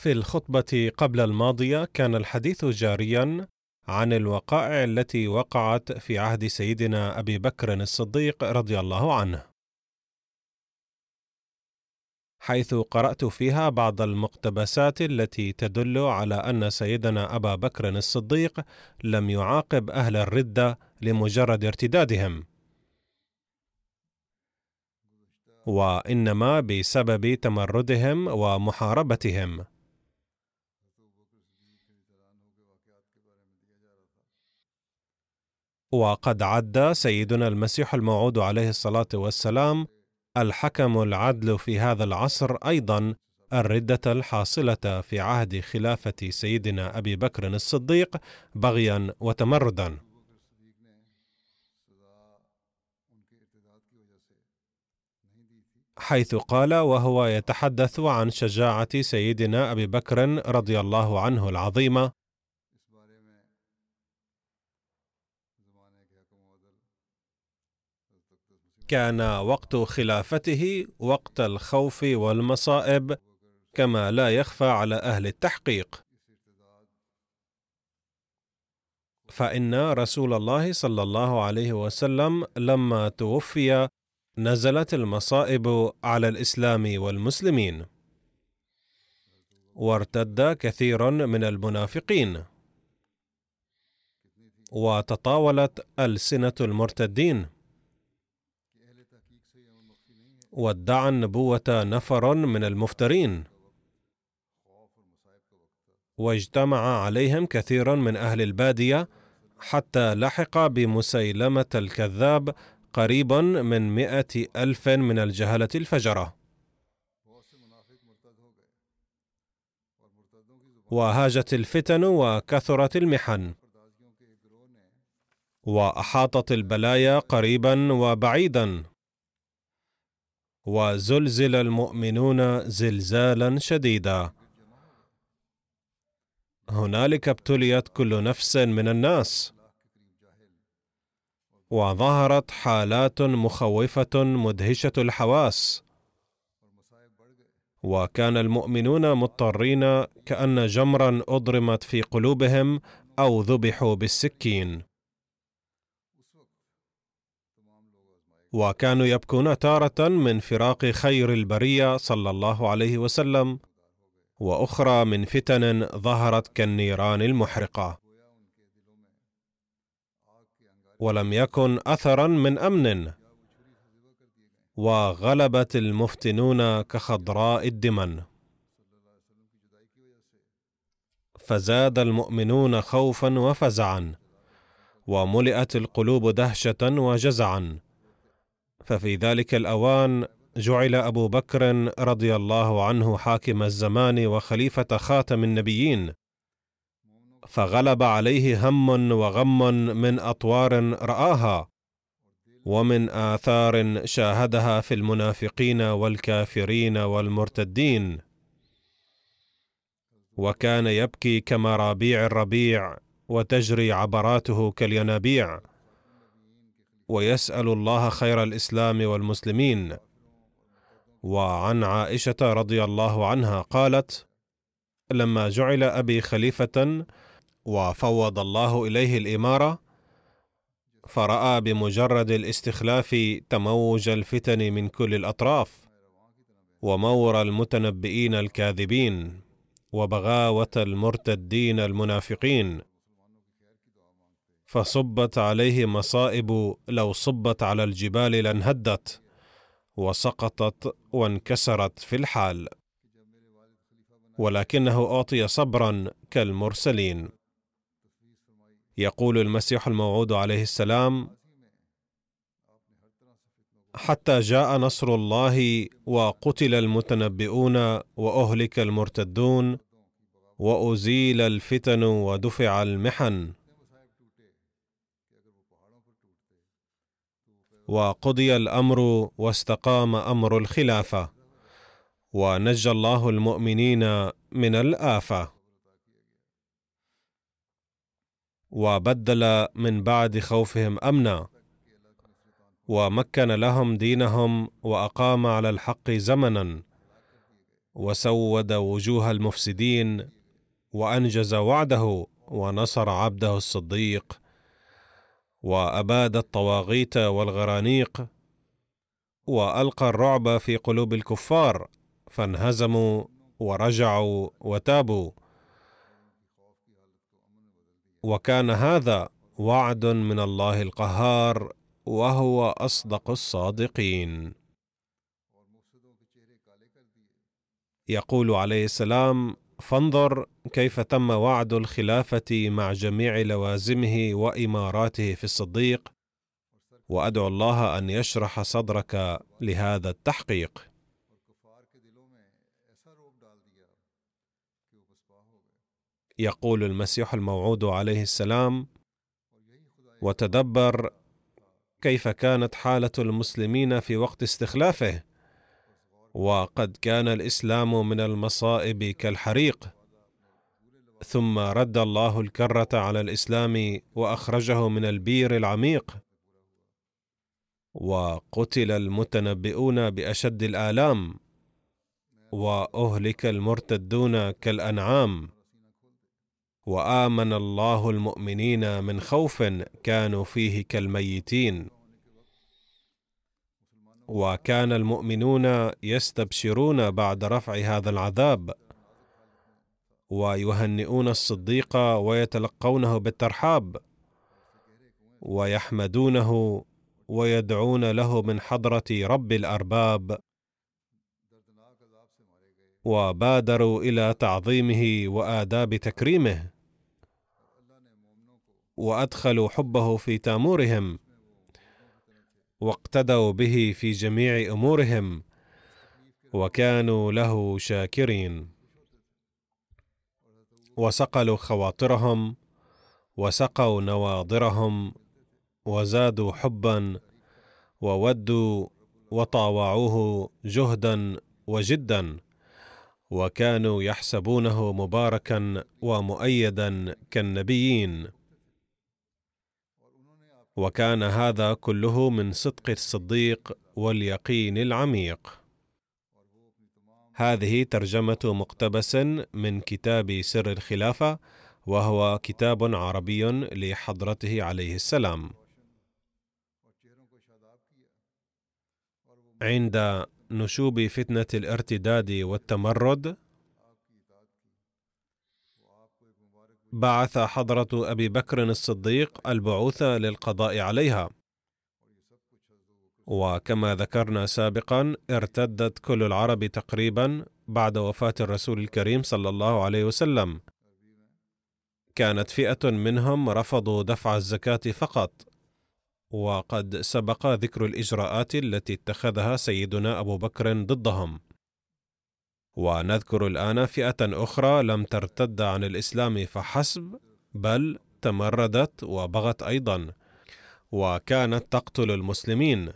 في الخطبة قبل الماضية كان الحديث جاريا عن الوقائع التي وقعت في عهد سيدنا أبي بكر الصديق رضي الله عنه. حيث قرأت فيها بعض المقتبسات التي تدل على أن سيدنا أبا بكر الصديق لم يعاقب أهل الردة لمجرد ارتدادهم. وإنما بسبب تمردهم ومحاربتهم. وقد عد سيدنا المسيح الموعود عليه الصلاة والسلام الحكم العدل في هذا العصر أيضا الردة الحاصلة في عهد خلافة سيدنا أبي بكر الصديق بغيا وتمردا. حيث قال وهو يتحدث عن شجاعة سيدنا أبي بكر رضي الله عنه العظيمة كان وقت خلافته وقت الخوف والمصائب كما لا يخفى على أهل التحقيق. فإن رسول الله صلى الله عليه وسلم لما توفي نزلت المصائب على الإسلام والمسلمين. وارتد كثير من المنافقين. وتطاولت ألسنة المرتدين. وادعى النبوة نفر من المفترين. واجتمع عليهم كثير من أهل البادية حتى لحق بمسيلمة الكذاب قريبا من مئة ألف من الجهلة الفجرة. وهاجت الفتن وكثرت المحن. وأحاطت البلايا قريبا وبعيدا. وزلزل المؤمنون زلزالا شديدا. هنالك ابتليت كل نفس من الناس. وظهرت حالات مخوفة مدهشة الحواس. وكان المؤمنون مضطرين كأن جمرا أضرمت في قلوبهم أو ذبحوا بالسكين. وكانوا يبكون تارة من فراق خير البرية صلى الله عليه وسلم وأخرى من فتن ظهرت كالنيران المحرقة. ولم يكن اثرا من أمن وغلبت المفتنون كخضراء الدمن. فزاد المؤمنون خوفا وفزعا وملئت القلوب دهشة وجزعا. ففي ذلك الأوان جعل أبو بكر رضي الله عنه حاكم الزمان وخليفة خاتم النبيين فغلب عليه هم وغم من أطوار رآها ومن آثار شاهدها في المنافقين والكافرين والمرتدين. وكان يبكي كمرابيع الربيع وتجري عبراته كالينابيع. ويسأل الله خير الإسلام والمسلمين. وعن عائشة رضي الله عنها قالت لما جعل أبي خليفة وفوض الله إليه الإمارة فرأى بمجرد الاستخلاف تموج الفتن من كل الأطراف ومور المتنبئين الكاذبين وبغاوة المرتدين المنافقين. فصبت عليه مصائب لو صبت على الجبال لانهدت وسقطت وانكسرت في الحال. ولكنه أعطي صبرا كالمرسلين. يقول المسيح الموعود عليه السلام حتى جاء نصر الله وقتل المتنبئون وأهلك المرتدون وأزيل الفتن ودفع المحن وقضي الأمر واستقام أمر الخلافة. ونجى الله المؤمنين من الآفة. وبدل من بعد خوفهم أمنا. ومكن لهم دينهم وأقام على الحق زمنا. وسود وجوه المفسدين. وأنجز وعده ونصر عبده الصديق. وأباد الطواغيت والغرانيق وألقى الرعب في قلوب الكفار فانهزموا ورجعوا وتابوا. وكان هذا وعد من الله القهار وهو أصدق الصادقين. يقول عليه السلام فانظر كيف تم وعد الخلافة مع جميع لوازمه وإماراته في الصديق وأدعو الله أن يشرح صدرك لهذا التحقيق. يقول المسيح الموعود عليه السلام وتدبر كيف كانت حالة المسلمين في وقت استخلافه. وقد كان الإسلام من المصائب كالحريق. ثم رد الله الكرة على الإسلام وأخرجه من البير العميق. وقتل المتنبئون بأشد الآلام. وأهلك المرتدون كالأنعام. وآمن الله المؤمنين من خوف كانوا فيه كالميتين. وكان المؤمنون يستبشرون بعد رفع هذا العذاب ويهنئون الصديق ويتلقونه بالترحاب ويحمدونه ويدعون له من حضرة رب الأرباب وبادروا إلى تعظيمه وآداب تكريمه وأدخلوا حبه في تامورهم. واقتدوا به في جميع أمورهم وكانوا له شاكرين. وصقلوا خواطرهم وسقوا نواضرهم وزادوا حبا وودوا وطاوعوه جهدا وجدا وكانوا يحسبونه مباركا ومؤيدا كالنبيين. وكان هذا كله من صدق الصديق واليقين العميق. هذه ترجمة مقتبس من كتاب سر الخلافة وهو كتاب عربي لحضرته عليه السلام. عند نشوب فتنة الارتداد والتمرد بعث حضرة أبي بكر الصديق البعوث للقضاء عليها. وكما ذكرنا سابقا ارتدت كل العرب تقريبا بعد وفاة الرسول الكريم صلى الله عليه وسلم. كانت فئة منهم رفضوا دفع الزكاة فقط. وقد سبق ذكر الإجراءات التي اتخذها سيدنا أبو بكر ضدهم. ونذكر الآن فئة أخرى لم ترتد عن الإسلام فحسب بل تمردت وبغت أيضا وكانت تقتل المسلمين.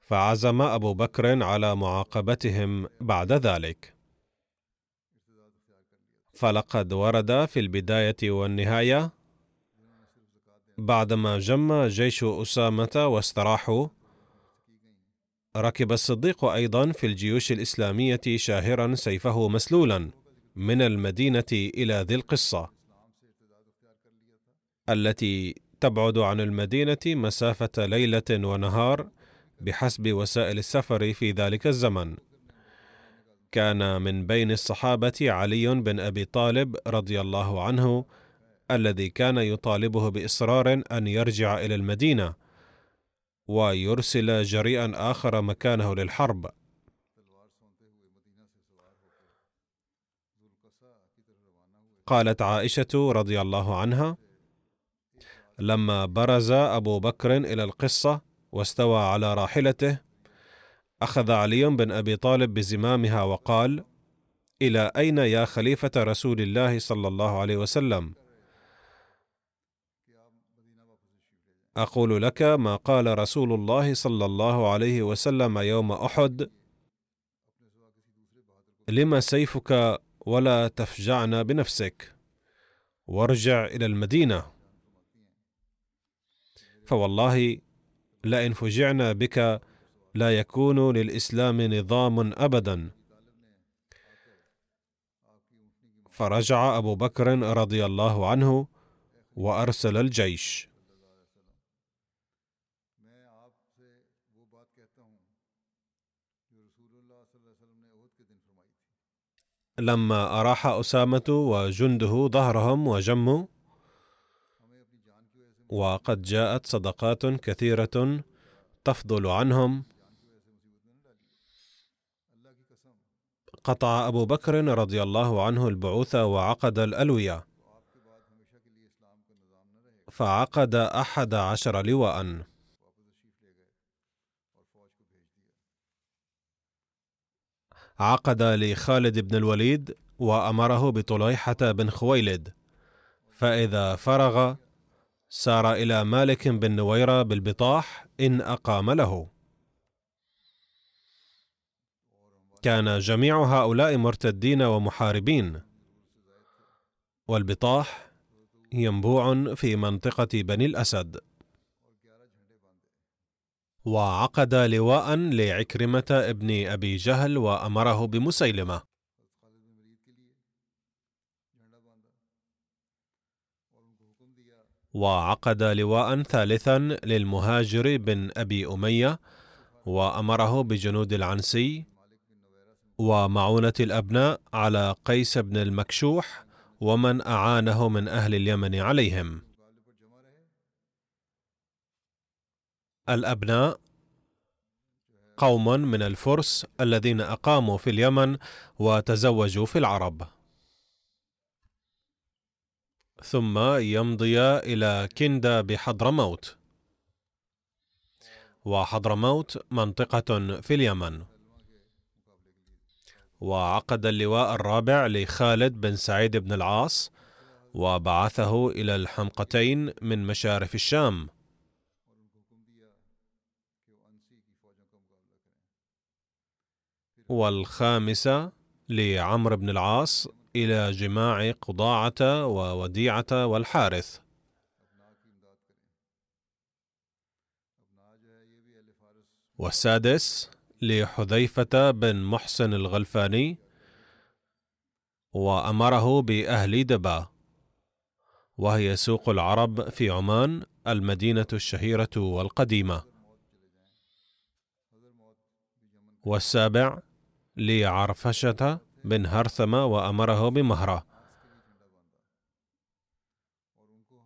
فعزم أبو بكر على معاقبتهم بعد ذلك. فلقد ورد في البداية والنهاية بعدما جم جيش أسامة واستراحوا ركب الصديق أيضا في الجيوش الإسلامية شاهرا سيفه مسلولا من المدينة إلى ذي القصة التي تبعد عن المدينة مسافة ليلة ونهار بحسب وسائل السفر في ذلك الزمن. كان من بين الصحابة علي بن أبي طالب رضي الله عنه الذي كان يطالبه بإصرار أن يرجع إلى المدينة ويرسل جريئا آخر مكانه للحرب. قالت عائشة رضي الله عنها: لما برز أبو بكر إلى القصة واستوى على راحلته أخذ علي بن أبي طالب بزمامها وقال إلى أين يا خليفة رسول الله صلى الله عليه وسلم أقول لك ما قال رسول الله صلى الله عليه وسلم يوم أحد. لم سيفك ولا تفجعنا بنفسك؟ وارجع إلى المدينة. فوالله لئن فجعنا بك لا يكون للإسلام نظام ابدا. فرجع أبو بكر رضي الله عنه وأرسل الجيش. لما أراح أسامة وجنده ظهرهم وجموا وقد جاءت صدقات كثيرة تفضل عنهم. قطع أبو بكر رضي الله عنه البعوث وعقد الألوية. فعقد أحد عشر لواء. عقد لخالد بن الوليد وأمره بطليحة بن خويلد فإذا فرغ سار إلى مالك بن نويرة بالبطاح إن أقام له. كان جميع هؤلاء مرتدين ومحاربين والبطاح ينبوع في منطقة بني الأسد. وعقد لواء لعكرمة ابن أبي جهل وأمره بمسيلمة. وعقد لواء ثالثا للمهاجر بن أبي أمية وأمره بجنود العنسي ومعونة الأبناء على قيس بن المكشوح ومن أعانه من أهل اليمن عليهم. الأبناء قوم من الفرس الذين أقاموا في اليمن وتزوجوا في العرب. ثم يمضي إلى كندا بحضرموت. وحضرموت منطقة في اليمن. وعقد اللواء الرابع لخالد بن سعيد بن العاص وبعثه إلى الحمقتين من مشارف الشام. والخامسة لعمرو بن العاص إلى جماع قضاعة ووديعة والحارث. والسادس لحذيفة بن محسن الغلفاني وأمره بأهل دبا وهي سوق العرب في عمان المدينة الشهيرة والقديمة. والسابع لعرفشة بن هرثمة وأمره بمهرة.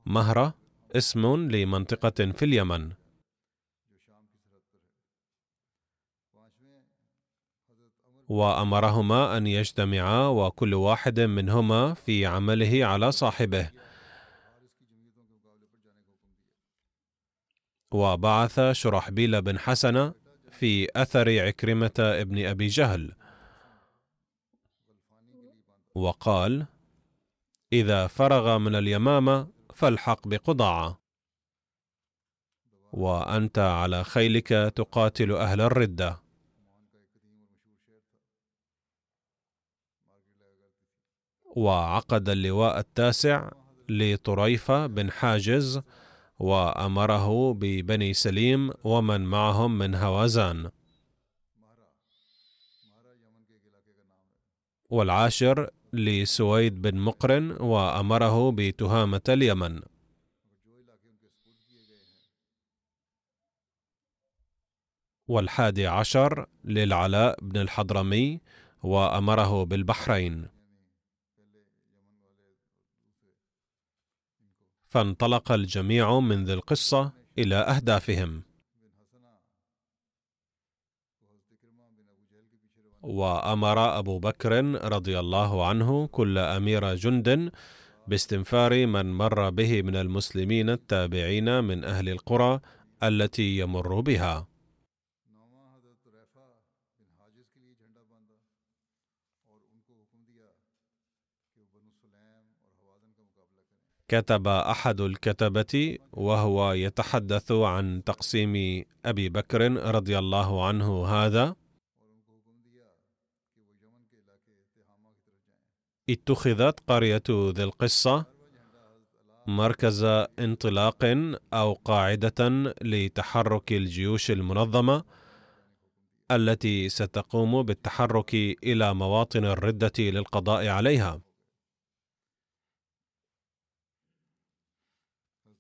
مهرة اسم لمنطقة في اليمن. وأمرهما أن يجتمعا وكل واحد منهما في عمله على صاحبه. وبعث شرحبيل بن حسن في أثر عكرمة ابن أبي جهل. وقال إذا فرغ من اليمامة فالحق بقضاعه وأنت على خيلك تقاتل أهل الردة. وعقد اللواء التاسع لطريفة بن حاجز وأمره ببني سليم ومن معهم من هوازان. والعاشر لسويد بن مقرن وأمره بتهامة اليمن. والحادي عشر للعلاء بن الحضرمي وأمره بالبحرين. فانطلق الجميع من ذي القصة إلى أهدافهم. وأمر أبو بكر رضي الله عنه كل أمير جند باستنفار من مر به من المسلمين التابعين من أهل القرى التي يمر بها. كتب أحد الكتبة وهو يتحدث عن تقسيم أبي بكر رضي الله عنه هذا. اتخذت قرية ذي القصة مركز انطلاق أو قاعدة لتحرك الجيوش المنظمة التي ستقوم بالتحرك إلى مواطن الردة للقضاء عليها.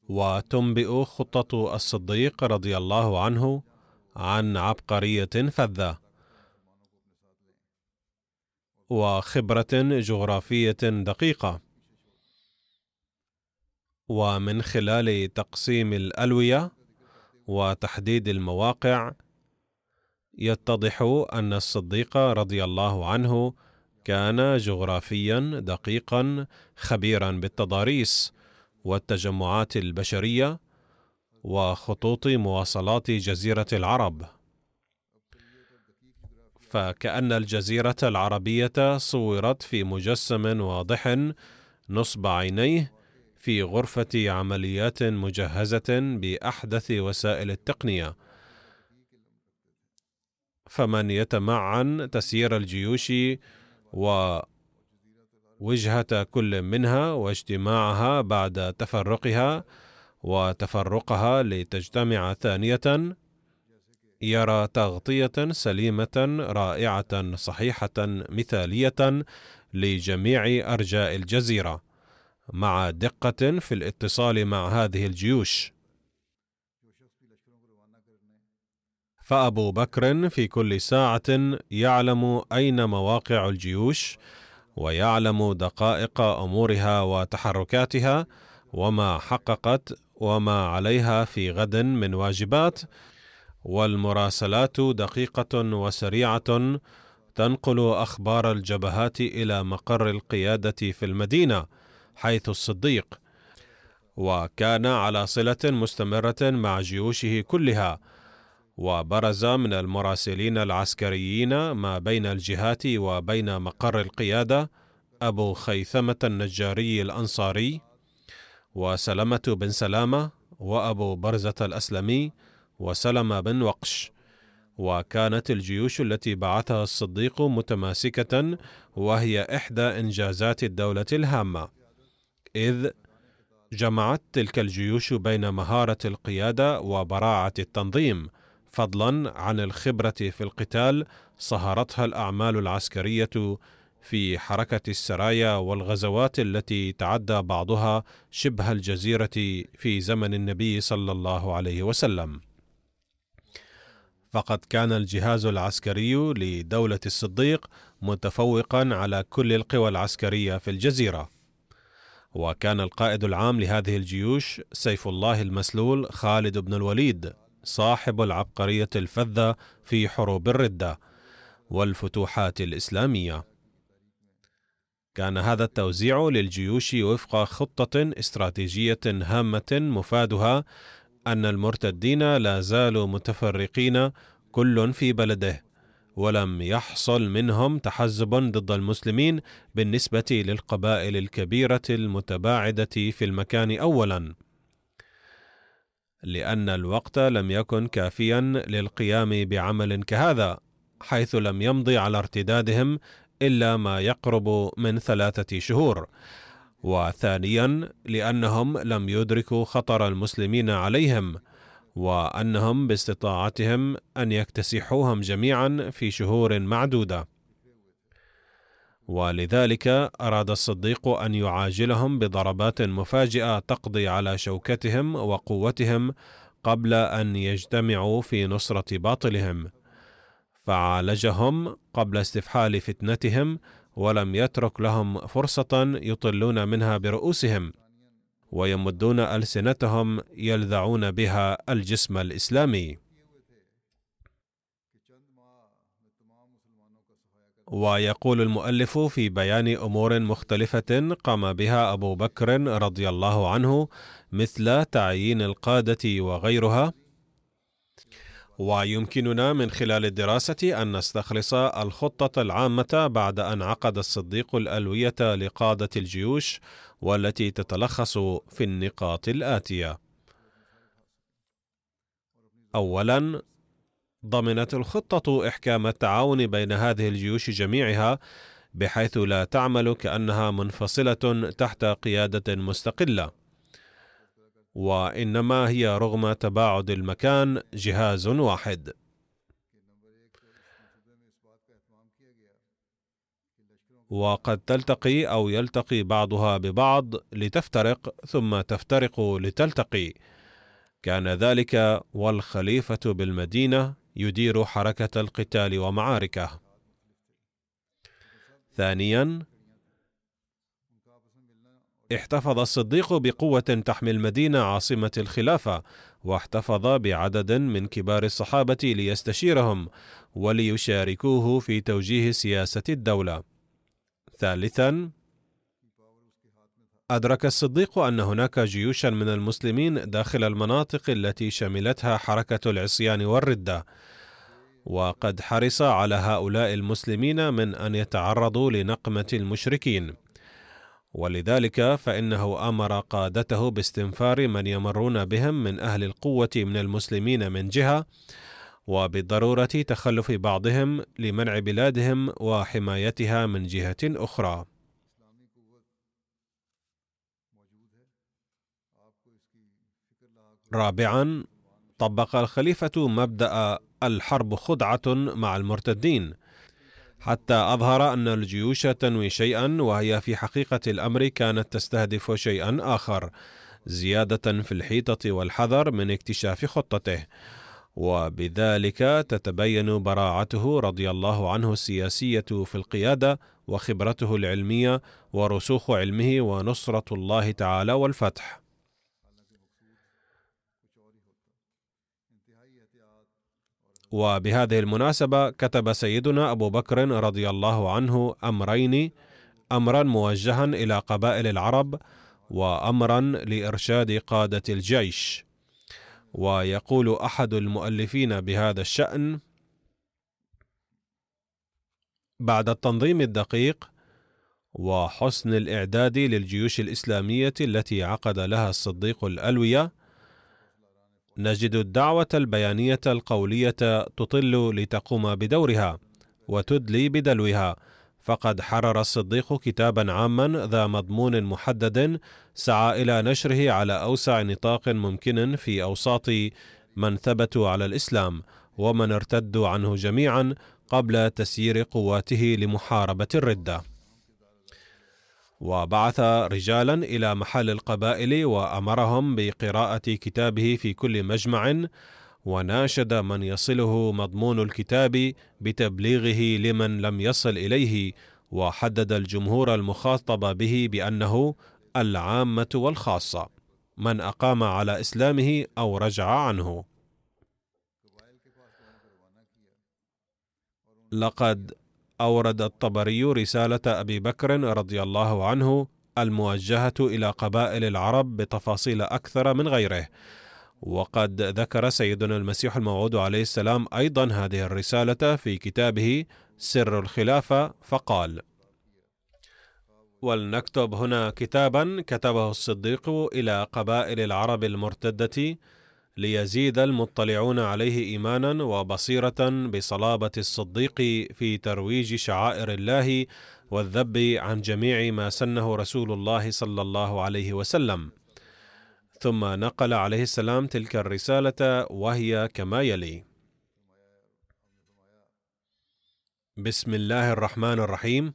وتنبئ خطة الصديق رضي الله عنه عن عبقرية فذة. وخبرة جغرافية دقيقة. ومن خلال تقسيم الألوية وتحديد المواقع يتضح أن الصديق رضي الله عنه كان جغرافيا دقيقا خبيرا بالتضاريس. والتجمعات البشرية وخطوط مواصلات جزيرة العرب. فكأن الجزيرة العربية صورت في مجسم واضح نصب عينيه في غرفة عمليات مجهزة بأحدث وسائل التقنية. فمن يتمعن تسيير الجيوش و وجهة كل منها واجتماعها بعد تفرقها وتفرقها لتجتمع ثانية يرى تغطية سليمة رائعة صحيحة مثالية لجميع أرجاء الجزيرة مع دقة في الاتصال مع هذه الجيوش. فأبو بكر في كل ساعة يعلم أين مواقع الجيوش ويعلم دقائق أمورها وتحركاتها وما حققت وما عليها في غد من واجبات والمراسلات دقيقة وسريعة تنقل أخبار الجبهات إلى مقر القيادة في المدينة حيث الصديق. وكان على صلة مستمرة مع جيوشه كلها وبرز من المراسلين العسكريين ما بين الجهات وبين مقر القيادة أبو خيثمة النجاري الأنصاري وسلمة بن سلامة وأبو برزة الأسلمي وسلمة بن وقش. وكانت الجيوش التي بعثها الصديق متماسكة وهي إحدى إنجازات الدولة الهامة. إذ جمعت تلك الجيوش بين مهارة القيادة وبراعة التنظيم. فضلا عن الخبرة في القتال صهرتها الأعمال العسكرية في حركة السرايا والغزوات التي تعدى بعضها شبه الجزيرة في زمن النبي صلى الله عليه وسلم. فقد كان الجهاز العسكري لدولة الصديق متفوقا على كل القوى العسكرية في الجزيرة. وكان القائد العام لهذه الجيوش سيف الله المسلول خالد بن الوليد صاحب العبقرية الفذة في حروب الردة والفتوحات الإسلامية. كان هذا التوزيع للجيوش وفق خطة استراتيجية هامة مفادها أن المرتدين لا زالوا متفرقين كل في بلده ولم يحصل منهم تحزب ضد المسلمين بالنسبة للقبائل الكبيرة المتباعدة في المكان اولا. لأن الوقت لم يكن كافيا للقيام بعمل كهذا حيث لم يمضي على ارتدادهم إلا ما يقرب من ثلاثة شهور. وثانيا لأنهم لم يدركوا خطر المسلمين عليهم وأنهم باستطاعتهم أن يكتسحوهم جميعا في شهور معدودة. ولذلك أراد الصديق أن يعاجلهم بضربات مفاجئة تقضي على شوكتهم وقوتهم قبل أن يجتمعوا في نصرة باطلهم. فعالجهم قبل استفحال فتنتهم ولم يترك لهم فرصة يطلون منها برؤوسهم ويمدون ألسنتهم يلذعون بها الجسم الإسلامي. ويقول المؤلف في بيان أمور مختلفة قام بها أبو بكر رضي الله عنه مثل تعيين القادة وغيرها. ويمكننا من خلال الدراسة أن نستخلص الخطة العامة بعد أن عقد الصديق الألوية لقادة الجيوش والتي تتلخص في النقاط الآتية. اولا ضمنت الخطة إحكام التعاون بين هذه الجيوش جميعها بحيث لا تعمل كأنها منفصلة تحت قيادة مستقلة. وإنما هي رغم تباعد المكان جهاز واحد. وقد تلتقي أو يلتقي بعضها ببعض لتفترق ثم تفترق لتلتقي. كان ذلك والخليفة بالمدينة يدير حركة القتال ومعاركه. ثانيا احتفظ الصديق بقوة تحمي المدينة عاصمة الخلافة، واحتفظ بعدد من كبار الصحابة ليستشيرهم وليشاركوه في توجيه سياسة الدولة. ثالثا أدرك الصديق أن هناك جيوشا من المسلمين داخل المناطق التي شملتها حركة العصيان والردة، وقد حرص على هؤلاء المسلمين من أن يتعرضوا لنقمة المشركين، ولذلك فإنه أمر قادته باستنفار من يمرون بهم من أهل القوة من المسلمين من جهة، وبضرورة تخلف بعضهم لمنع بلادهم وحمايتها من جهة أخرى. رابعا طبق الخليفة مبدأ الحرب خدعة مع المرتدين. حتى أظهر أن الجيوش تنوي شيئا وهي في حقيقة الأمر كانت تستهدف شيئا آخر زيادة في الحيطة والحذر من اكتشاف خطته. وبذلك تتبين براعته رضي الله عنه السياسية في القيادة وخبرته العلمية ورسوخ علمه ونصرة الله تعالى والفتح. وبهذه المناسبة كتب سيدنا أبو بكر رضي الله عنه أمرين أمرا موجها إلى قبائل العرب وأمرا لإرشاد قادة الجيش. ويقول أحد المؤلفين بهذا الشأن بعد التنظيم الدقيق وحسن الإعداد للجيوش الإسلامية التي عقد لها الصديق الألوية نجد الدعوة البيانية القولية تطل لتقوم بدورها وتدلي بدلوها. فقد حرر الصديق كتابا عاما ذا مضمون محدد سعى إلى نشره على أوسع نطاق ممكن في أوساط من ثبتوا على الإسلام ومن ارتدوا عنه جميعا قبل تسيير قواته لمحاربة الردة. وبعث رجالا إلى محل القبائل وأمرهم بقراءة كتابه في كل مجمع وناشد من يصله مضمون الكتاب بتبليغه لمن لم يصل إليه وحدد الجمهور المخاطب به بأنه العامة والخاصة من أقام على إسلامه أو رجع عنه. لقد أورد الطبري رسالة أبي بكر رضي الله عنه الموجهة إلى قبائل العرب بتفاصيل أكثر من غيره. وقد ذكر سيدنا المسيح الموعود عليه السلام أيضا هذه الرسالة في كتابه سر الخلافة فقال ولنكتب هنا كتابا كتبه الصديق إلى قبائل العرب المرتدة ليزيد المطلعون عليه إيمانا وبصيرة بصلابة الصديق في ترويج شعائر الله والذب عن جميع ما سنه رسول الله صلى الله عليه وسلم. ثم نقل عليه السلام تلك الرسالة وهي كما يلي. بسم الله الرحمن الرحيم.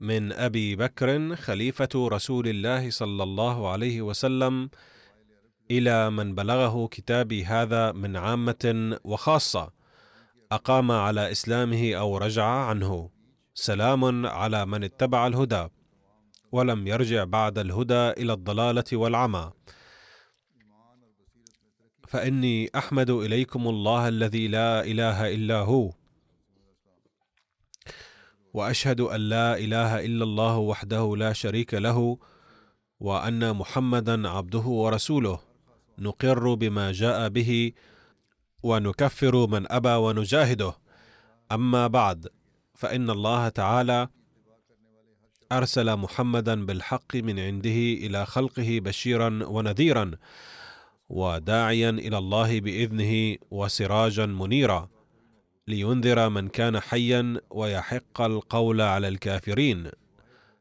من أبي بكر خليفة رسول الله صلى الله عليه وسلم إلى من بلغه كتابي هذا من عامة وخاصة أقام على إسلامه أو رجع عنه. سلام على من اتبع الهدى ولم يرجع بعد الهدى إلى الضلالة والعمى. فإني أحمد إليكم الله الذي لا إله إلا هو وأشهد أن لا إله إلا الله وحده لا شريك له وأن محمدا عبده ورسوله. نقر بما جاء به ونكفر من أبى ونجاهده. أما بعد فإن الله تعالى أرسل محمدا بالحق من عنده إلى خلقه بشيرا ونذيرا وداعيا إلى الله بإذنه وسراجا منيرا لينذر من كان حيا ويحق القول على الكافرين.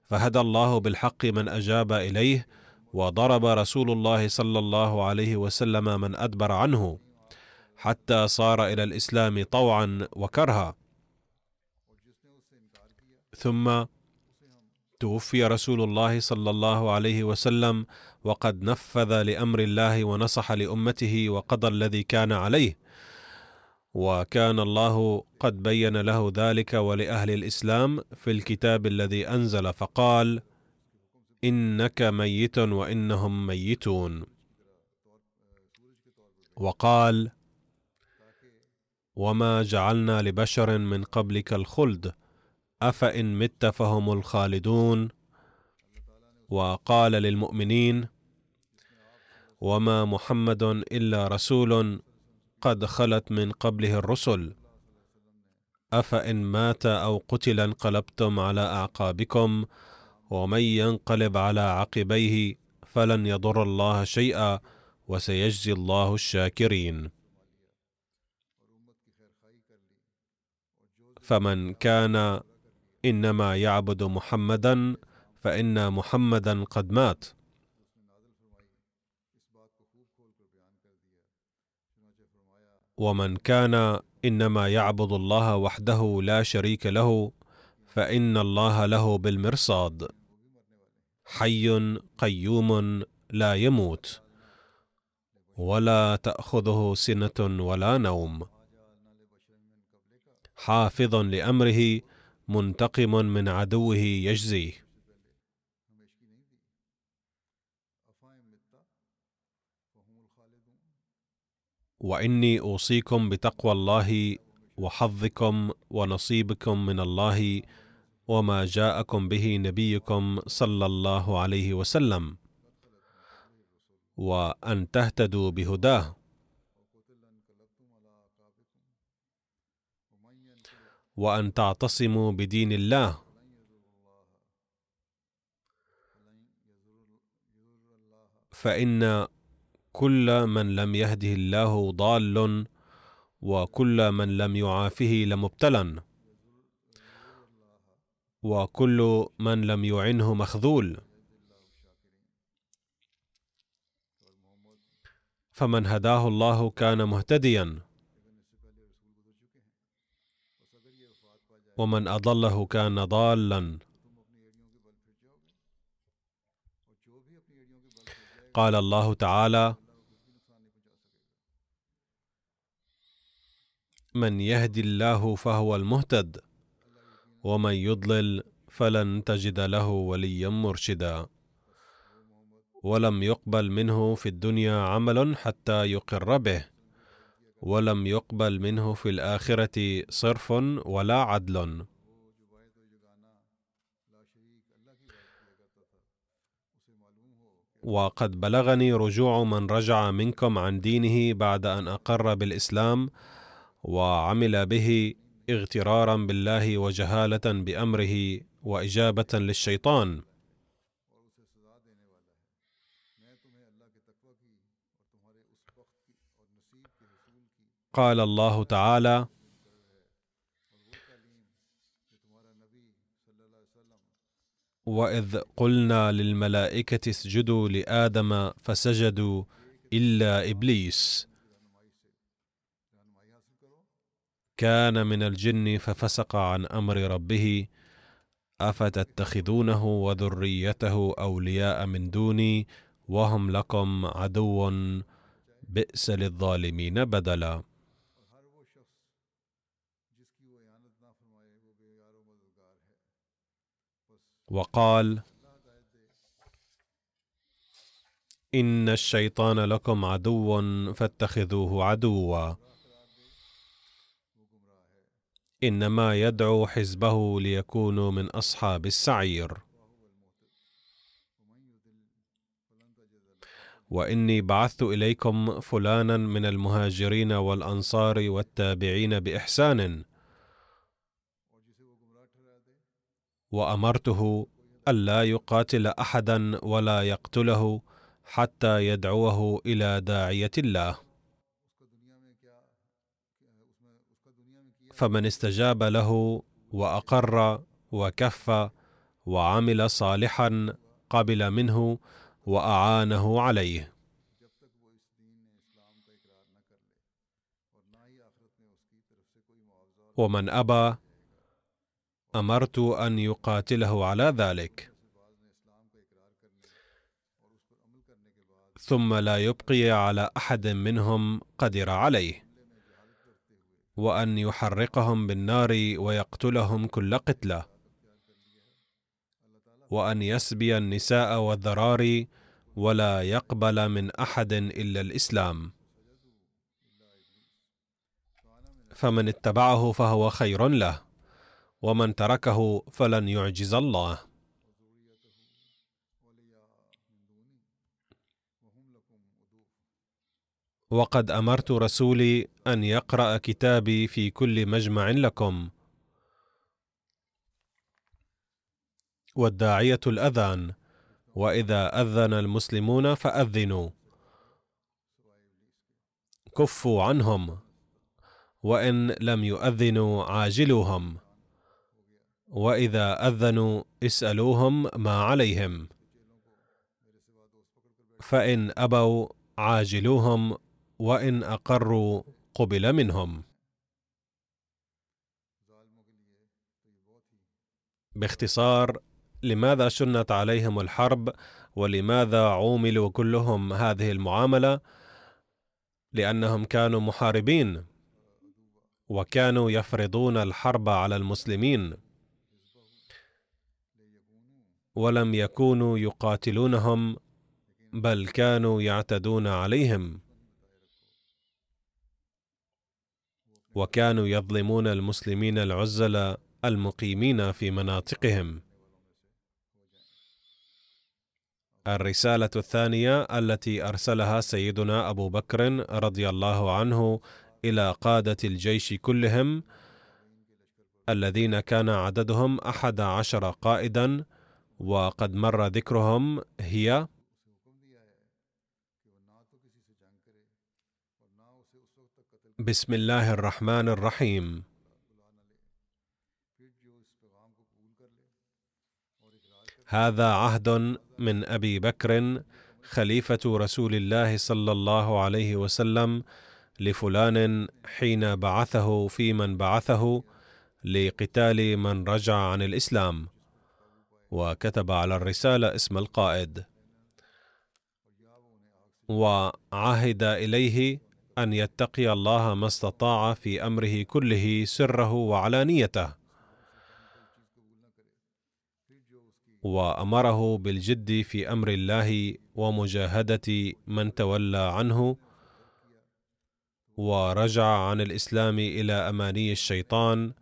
فهدى الله بالحق من أجاب إليه وضرب رسول الله صلى الله عليه وسلم من أدبر عنه حتى صار إلى الإسلام طوعا وكرها. ثم توفي رسول الله صلى الله عليه وسلم وقد نفذ لأمر الله ونصح لأمته وقضى الذي كان عليه. وكان الله قد بين له ذلك ولأهل الإسلام في الكتاب الذي أنزل فقال إنك ميت وإنهم ميتون. وقال وما جعلنا لبشر من قبلك الخلد أفإن مت فهم الخالدون. وقال للمؤمنين وما محمد إلا رسول قد خلت من قبله الرسل. أفإن مات أو قتل انقلبتم على أعقابكم ومن ينقلب على عقبيه فلن يضر الله شيئا وسيجزي الله الشاكرين. فمن كان إنما يعبد محمدا فإن محمدا قد مات. ومن كان إنما يعبد الله وحده لا شريك له فإن الله له بالمرصاد. حي قيوم لا يموت ولا تأخذه سنة ولا نوم. حافظ لأمره منتقم من عدوه يجزيه. وإني أوصيكم بتقوى الله وحظكم ونصيبكم من الله وما جاءكم به نبيكم صلى الله عليه وسلم. وأن تهتدوا بهداه. وأن تعتصموا بدين الله. فإن كل من لم يهده الله ضال وكل من لم يعافه لمبتلى. وكل من لم يعنه مخذول. فمن هداه الله كان مهتديا. ومن أضله كان ضالا. قال الله تعالى من يهدي الله فهو المهتد. ومن يضلل فلن تجد له وليا مرشدا. ولم يقبل منه في الدنيا عمل حتى يقر به. ولم يقبل منه في الآخرة صرف ولا عدل. وقد بلغني رجوع من رجع منكم عن دينه بعد أن أقر بالإسلام وعمل به اغترارا بالله وجهالة بأمره وإجابة للشيطان. قال الله تعالى وإذ قلنا للملائكة اسجدوا لآدم فسجدوا إلا إبليس. كان من الجن ففسق عن أمر ربه أفتتخذونه وذريته أولياء من دوني وهم لكم عدو بئس للظالمين بدلا. وقال إن الشيطان لكم عدو فاتخذوه عدوا. إنما يدعو حزبه ليكونوا من أصحاب السعير. وإني بعثت إليكم فلانا من المهاجرين والأنصار والتابعين بإحسان. وأمرته الا يقاتل أحدا ولا يقتله حتى يدعوه إلى داعية الله. فمن استجاب له وأقر وكف وعمل صالحا قبل منه وأعانه عليه. ومن أبى أمرت أن يقاتله على ذلك. ثم لا يبقي على أحد منهم قدر عليه. وأن يحرقهم بالنار ويقتلهم كل قتله وأن يسبي النساء والذراري ولا يقبل من أحد إلا الإسلام. فمن اتبعه فهو خير له ومن تركه فلن يعجز الله. وقد أمرت رسولي أن يقرأ كتابي في كل مجمع لكم. والداعية الأذان وإذا أذن المسلمون فأذنوا. كفوا عنهم وإن لم يؤذنوا عاجلوهم. وإذا أذنوا اسألوهم ما عليهم. فإن أبوا عاجلوهم وإن اقروا قبل منهم. باختصار لماذا شنت عليهم الحرب ولماذا عوملوا كلهم هذه المعاملة؟ لأنهم كانوا محاربين وكانوا يفرضون الحرب على المسلمين. ولم يكونوا يقاتلونهم بل كانوا يعتدون عليهم. وكانوا يظلمون المسلمين العزل المقيمين في مناطقهم. الرسالة الثانية التي أرسلها سيدنا أبو بكر رضي الله عنه إلى قادة الجيش كلهم الذين كان عددهم أحد عشر قائدا وقد مر ذكرهم هي بسم الله الرحمن الرحيم. هذا عهد من أبي بكر خليفة رسول الله صلى الله عليه وسلم لفلان حين بعثه في من بعثه لقتال من رجع عن الإسلام وكتب على الرسالة اسم القائد. وعهد إليه أن يتقي الله ما استطاع في أمره كله سره وعلانيته. وأمره بالجد في أمر الله ومجاهدة من تولى عنه ورجع عن الإسلام إلى أماني الشيطان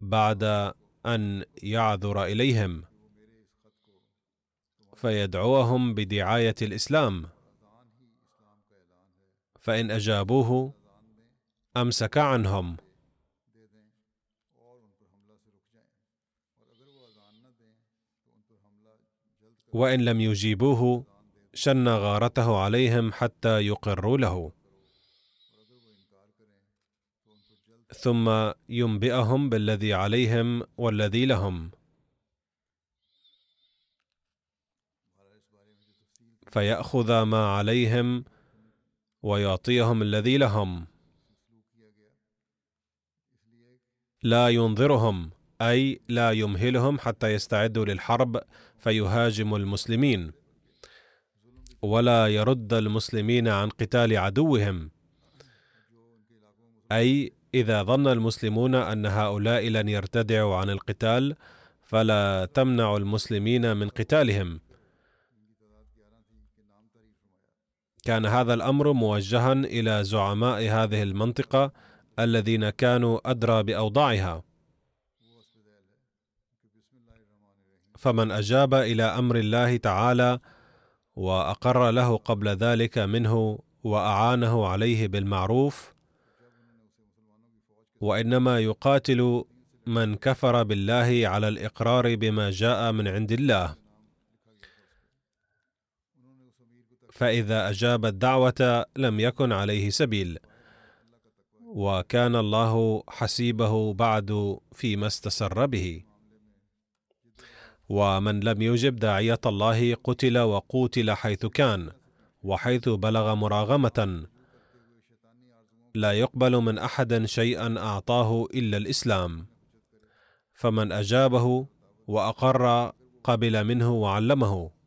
بعد أن يعذر إليهم فيدعوهم بدعاية الإسلام. فإن أجابوه أمسك عنهم. وإن لم يجيبوه شن غارته عليهم حتى يقروا له. ثم ينبئهم بالذي عليهم والذي لهم. فيأخذ ما عليهم ويعطيهم الذي لهم. لا ينظرهم أي لا يمهلهم حتى يستعدوا للحرب فيهاجموا المسلمين. ولا يرد المسلمين عن قتال عدوهم. أي إذا ظن المسلمون أن هؤلاء لن يرتدعوا عن القتال فلا تمنع المسلمين من قتالهم. كان هذا الأمر موجها إلى زعماء هذه المنطقة الذين كانوا أدرى بأوضاعها. فمن أجاب إلى أمر الله تعالى وأقر له قبل ذلك منه وأعانه عليه بالمعروف وإنما يقاتل من كفر بالله على الإقرار بما جاء من عند الله. فإذا أجاب الدعوة لم يكن عليه سبيل. وكان الله حسيبه بعد فيما استسر به. ومن لم يجب داعية الله قتل وقوتل حيث كان وحيث بلغ مراغمة. لا يقبل من أحد شيئا أعطاه إلا الإسلام. فمن أجابه وأقر قبل منه وعلمه.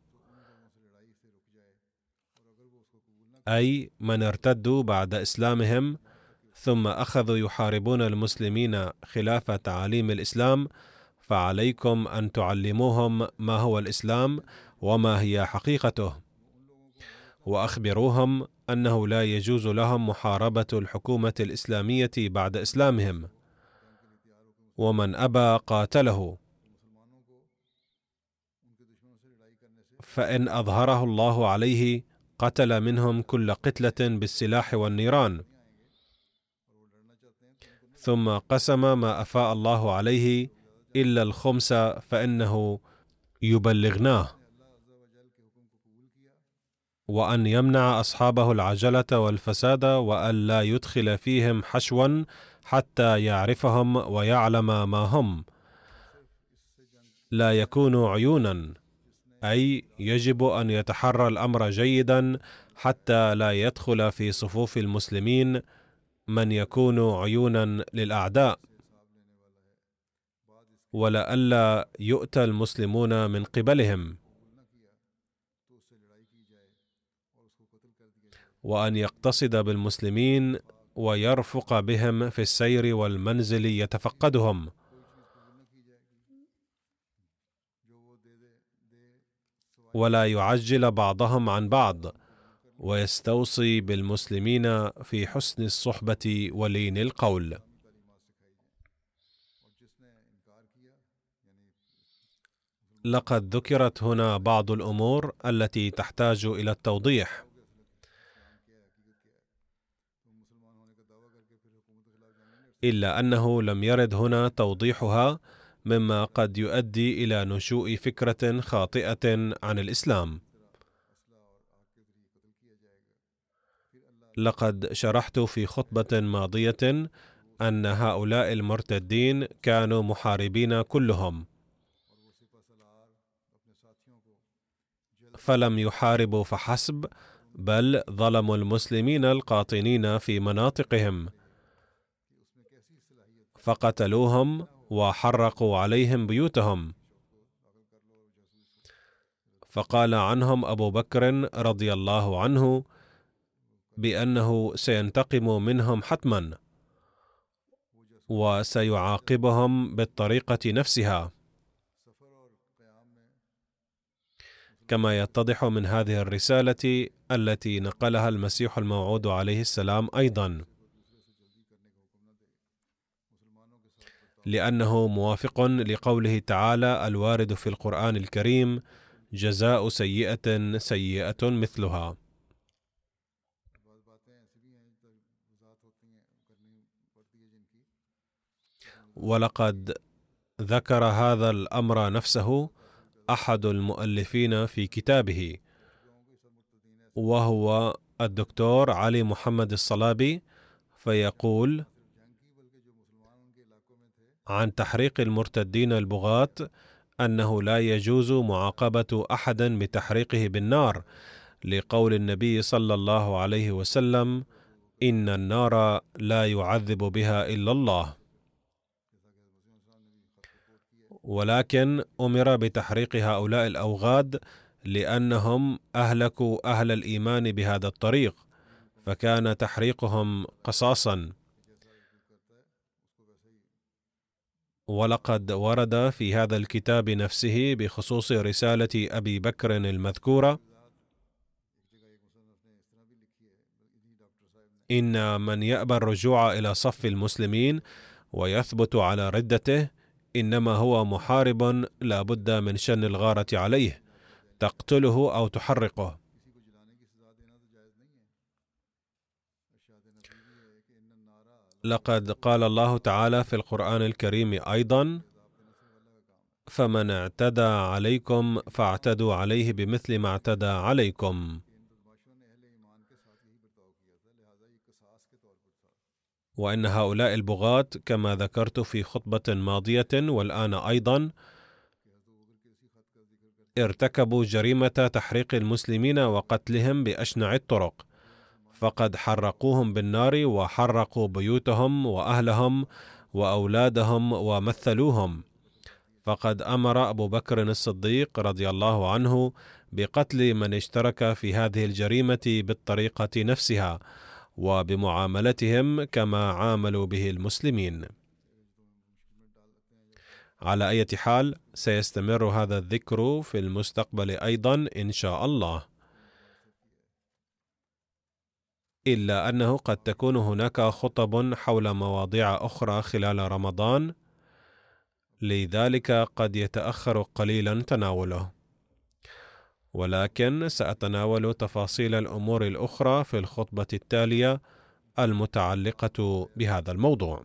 أي من ارتدوا بعد إسلامهم ثم أخذوا يحاربون المسلمين خلاف تعاليم الإسلام فعليكم أن تعلموهم ما هو الإسلام وما هي حقيقته. وأخبروهم أنه لا يجوز لهم محاربة الحكومة الإسلامية بعد إسلامهم. ومن أبى قاتله. فإن أظهره الله عليه قتل منهم كل قتلة بالسلاح والنيران. ثم قسم ما أفاء الله عليه إلا الخمس فإنه يبلغناه. وأن يمنع أصحابه العجلة والفساد وأن لا يدخل فيهم حشوا حتى يعرفهم ويعلم ما هم. لا يكونوا عيونا. أي يجب أن يتحرى الأمر جيدا حتى لا يدخل في صفوف المسلمين من يكون عيونا للأعداء ولئلا يؤتى المسلمون من قبلهم. وأن يقتصد بالمسلمين ويرفق بهم في السير والمنزل يتفقدهم. ولا يعجل بعضهم عن بعض ويستوصي بالمسلمين في حسن الصحبة ولين القول. لقد ذكرت هنا بعض الأمور التي تحتاج إلى التوضيح. إلا أنه لم يرد هنا توضيحها مما قد يؤدي إلى نشوء فكرة خاطئة عن الإسلام. لقد شرحت في خطبة ماضية أن هؤلاء المرتدين كانوا محاربين كلهم. فلم يحاربوا فحسب بل ظلموا المسلمين القاطنين في مناطقهم. فقتلوهم وحرقوا عليهم بيوتهم. فقال عنهم أبو بكر رضي الله عنه بأنه سينتقم منهم حتما وسيعاقبهم بالطريقة نفسها. كما يتضح من هذه الرسالة التي نقلها المسيح الموعود عليه السلام أيضا. لأنه موافق لقوله تعالى الوارد في القرآن الكريم جزاء سيئة سيئة مثلها. ولقد ذكر هذا الأمر نفسه أحد المؤلفين في كتابه وهو الدكتور علي محمد الصلابي فيقول عن تحريق المرتدين البغاة أنه لا يجوز معاقبة احد بتحريقه بالنار لقول النبي صلى الله عليه وسلم إن النار لا يعذب بها إلا الله ولكن أمر بتحريق هؤلاء الأوغاد لأنهم أهلكوا أهل الإيمان بهذا الطريق فكان تحريقهم قصاصا. ولقد ورد في هذا الكتاب نفسه بخصوص رسالة أبي بكر المذكورة إن من يأبى الرجوع إلى صف المسلمين ويثبت على ردته إنما هو محارب لا بد من شن الغارة عليه تقتله أو تحرقه. لقد قال الله تعالى في القرآن الكريم أيضا فمن اعتدى عليكم فاعتدوا عليه بمثل ما اعتدى عليكم. وإن هؤلاء البغاة كما ذكرت في خطبة ماضية والآن أيضا ارتكبوا جريمة تحريق المسلمين وقتلهم بأشنع الطرق. فقد حرقوهم بالنار وحرقوا بيوتهم وأهلهم وأولادهم ومثلوهم. فقد أمر أبو بكر الصديق رضي الله عنه بقتل من اشترك في هذه الجريمة بالطريقة نفسها وبمعاملتهم كما عاملوا به المسلمين. على أي حال سيستمر هذا الذكر في المستقبل أيضا إن شاء الله. إلا أنه قد تكون هناك خطب حول مواضيع أخرى خلال رمضان لذلك قد يتأخر قليلا تناوله. ولكن سأتناول تفاصيل الأمور الأخرى في الخطبة التالية المتعلقة بهذا الموضوع.